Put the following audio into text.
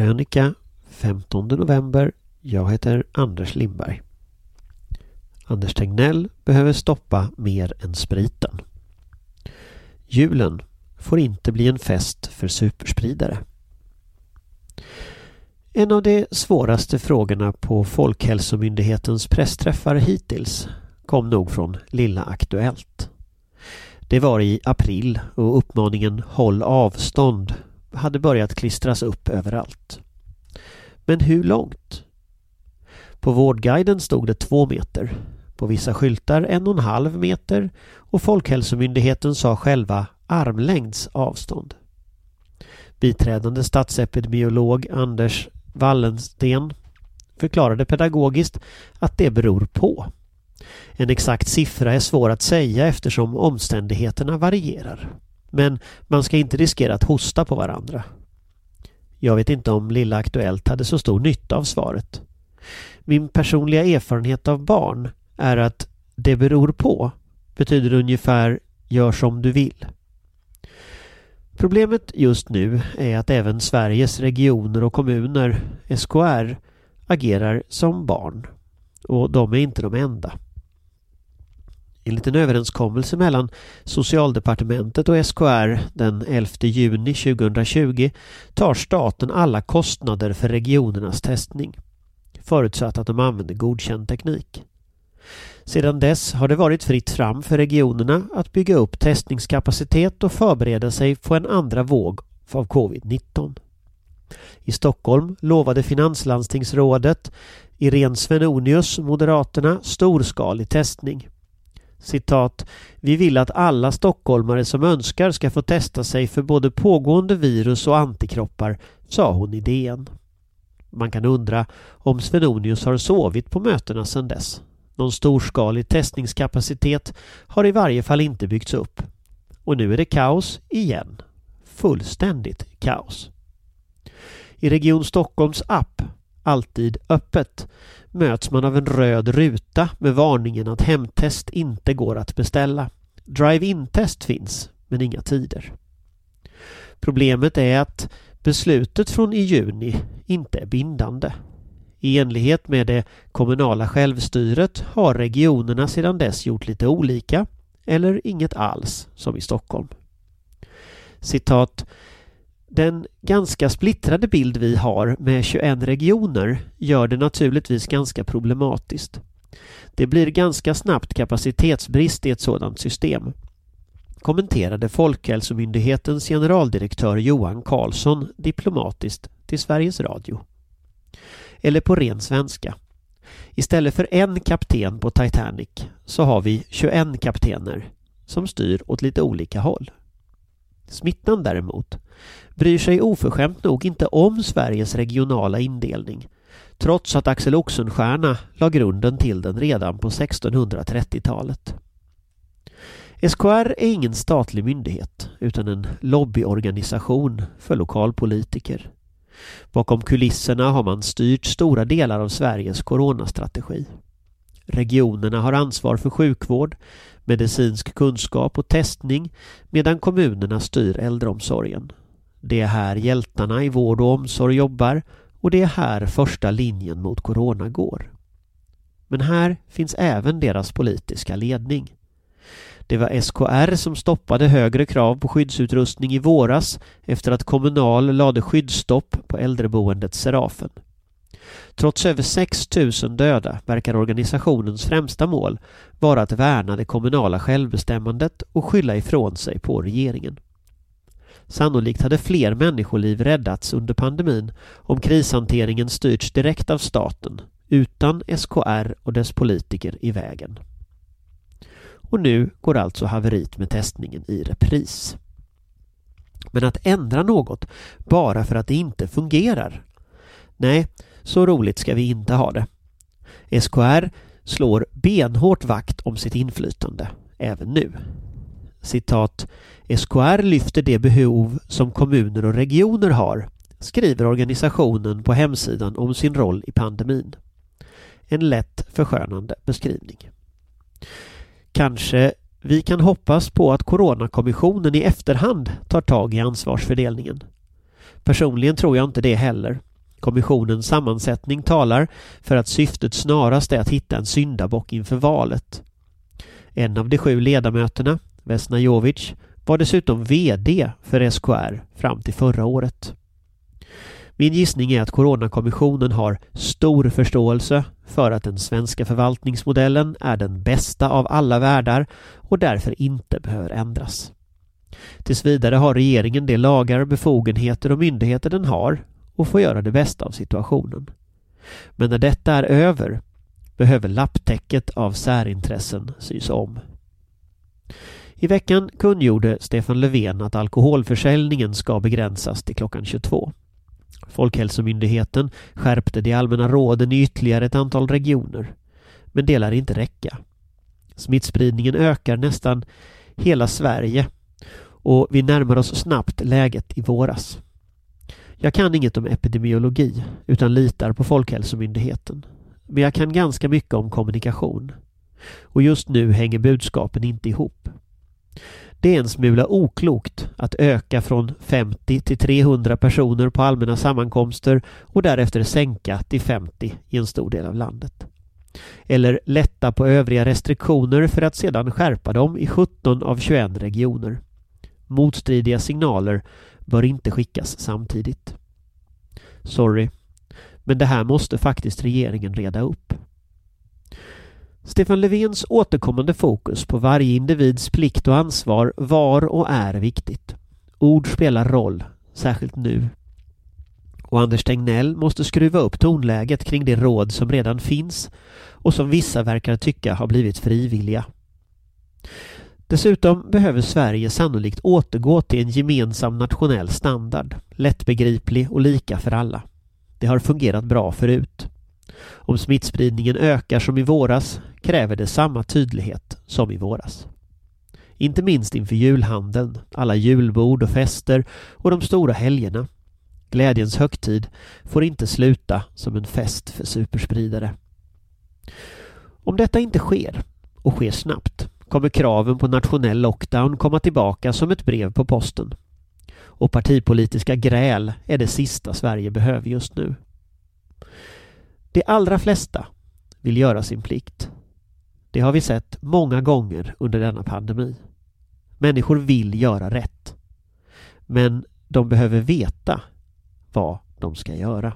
Krönika 15 november. Jag heter Anders Lindberg. Anders Tegnell behöver stoppa mer än spriten. Julen får inte bli en fest för superspridare. En av de svåraste frågorna på Folkhälsomyndighetens pressträffar hittills kom nog från Lilla Aktuellt. Det var i april och uppmaningen Håll avstånd hade börjat klistras upp överallt. Men hur långt? På Vårdguiden stod det två meter. På vissa skyltar en och en halv meter och Folkhälsomyndigheten sa själva armlängds avstånd. Biträdande statsepidemiolog Anders Wallensten förklarade pedagogiskt att det beror på. En exakt siffra är svår att säga eftersom omständigheterna varierar. Men man ska inte riskera att hosta på varandra. Jag vet inte om Lilla Aktuellt hade så stor nytta av svaret. Min personliga erfarenhet av barn är att det beror på betyder ungefär gör som du vill. Problemet just nu är att även Sveriges regioner och kommuner, SKR, agerar som barn. Och de är inte de enda. Enligt en överenskommelse mellan Socialdepartementet och SKR den 11 juni 2020 tar staten alla kostnader för regionernas testning. Förutsatt att de använder godkänd teknik. Sedan dess har det varit fritt fram för regionerna att bygga upp testningskapacitet och förbereda sig på en andra våg av covid-19. I Stockholm lovade finanslandstingsrådet Irene Svenonius, Moderaterna, storskalig testning. Citat. Vi vill att alla stockholmare som önskar ska få testa sig för både pågående virus och antikroppar, sa hon i DN. Man kan undra om Svenonius har sovit på mötena sedan dess. Någon storskalig testningskapacitet har i varje fall inte byggts upp. Och nu är det kaos igen. Fullständigt kaos. I Region Stockholms app Alltid öppet möts man av en röd ruta med varningen att hemtest inte går att beställa. Drive-in-test finns, men inga tider. Problemet är att beslutet från i juni inte är bindande. I enlighet med det kommunala självstyret har regionerna sedan dess gjort lite olika eller inget alls som i Stockholm. Citat den ganska splittrade bild vi har med 21 regioner gör det naturligtvis ganska problematiskt. Det blir ganska snabbt kapacitetsbrist i ett sådant system kommenterade Folkhälsomyndighetens generaldirektör Johan Karlsson diplomatiskt till Sveriges Radio. Eller på ren svenska. Istället för en kapten på Titanic så har vi 21 kaptener som styr åt lite olika håll. Smittan däremot bryr sig oförskämt nog inte om Sveriges regionala indelning trots att Axel Oxenstierna la grunden till den redan på 1630-talet. SKR är ingen statlig myndighet utan en lobbyorganisation för lokalpolitiker. Bakom kulisserna har man styrt stora delar av Sveriges coronastrategi. Regionerna har ansvar för sjukvård, medicinsk kunskap och testning medan kommunerna styr äldreomsorgen. Det är här hjältarna i vård och omsorg jobbar och det är här första linjen mot corona går. Men här finns även deras politiska ledning. Det var SKR som stoppade högre krav på skyddsutrustning i våras efter att Kommunal lade skyddsstopp på äldreboendet Serafen. Trots över 6 000 döda verkar organisationens främsta mål vara att värna det kommunala självbestämmandet och skylla ifrån sig på regeringen. Sannolikt hade fler människoliv räddats under pandemin om krishanteringen styrts direkt av staten utan SKR och dess politiker i vägen. Och nu går alltså haveriet med testningen i repris. Men att ändra något bara för att det inte fungerar? Nej, så roligt ska vi inte ha det. SKR slår benhårt vakt om sitt inflytande, även nu. Citat SKR lyfter det behov som kommuner och regioner har, skriver organisationen på hemsidan om sin roll i pandemin. En lätt förskönande beskrivning. Kanske vi kan hoppas på att Coronakommissionen i efterhand tar tag i ansvarsfördelningen. Personligen tror jag inte det heller. Kommissionens sammansättning talar för att syftet snarast är att hitta en syndabock inför valet. En av de sju ledamöterna, Vesna Jovic, var dessutom VD för SKR fram till förra året. Min gissning är att Coronakommissionen har stor förståelse för att den svenska förvaltningsmodellen är den bästa av alla världar och därför inte behöver ändras. Tills vidare har regeringen de lagar, befogenheter och myndigheter den har och få göra det bästa av situationen. Men när detta är över behöver lapptäcket av särintressen sys om. I veckan kungjorde Stefan Löfven att alkoholförsäljningen ska begränsas till klockan 22. Folkhälsomyndigheten skärpte de allmänna råden i ytterligare ett antal regioner. Men det lär inte räcka. Smittspridningen ökar nästan hela Sverige och vi närmar oss snabbt läget i våras. Jag kan inget om epidemiologi utan litar på Folkhälsomyndigheten. Men jag kan ganska mycket om kommunikation. Och just nu hänger budskapen inte ihop. Det är en smula oklokt att öka från 50 till 300 personer på allmänna sammankomster och därefter sänka till 50 i en stor del av landet. Eller lätta på övriga restriktioner för att sedan skärpa dem i 17 av 21 regioner. Motstridiga signaler bör inte skickas samtidigt. Sorry, men det här måste faktiskt regeringen reda upp. Stefan Löfvens återkommande fokus på varje individs plikt och ansvar var och är viktigt. Ord spelar roll, särskilt nu. Och Anders Tegnell måste skruva upp tonläget kring det råd som redan finns och som vissa verkar tycka har blivit frivilliga. Dessutom behöver Sverige sannolikt återgå till en gemensam nationell standard, lättbegriplig och lika för alla. Det har fungerat bra förut. Om smittspridningen ökar som i våras kräver det samma tydlighet som i våras. Inte minst inför julhandeln, alla julbord och fester och de stora helgerna. Glädjens högtid får inte sluta som en fest för superspridare. Om detta inte sker, och sker snabbt, kommer kraven på nationell lockdown komma tillbaka som ett brev på posten. Och partipolitiska gräl är det sista Sverige behöver just nu. De allra flesta vill göra sin plikt. Det har vi sett många gånger under denna pandemi. Människor vill göra rätt. Men de behöver veta vad de ska göra.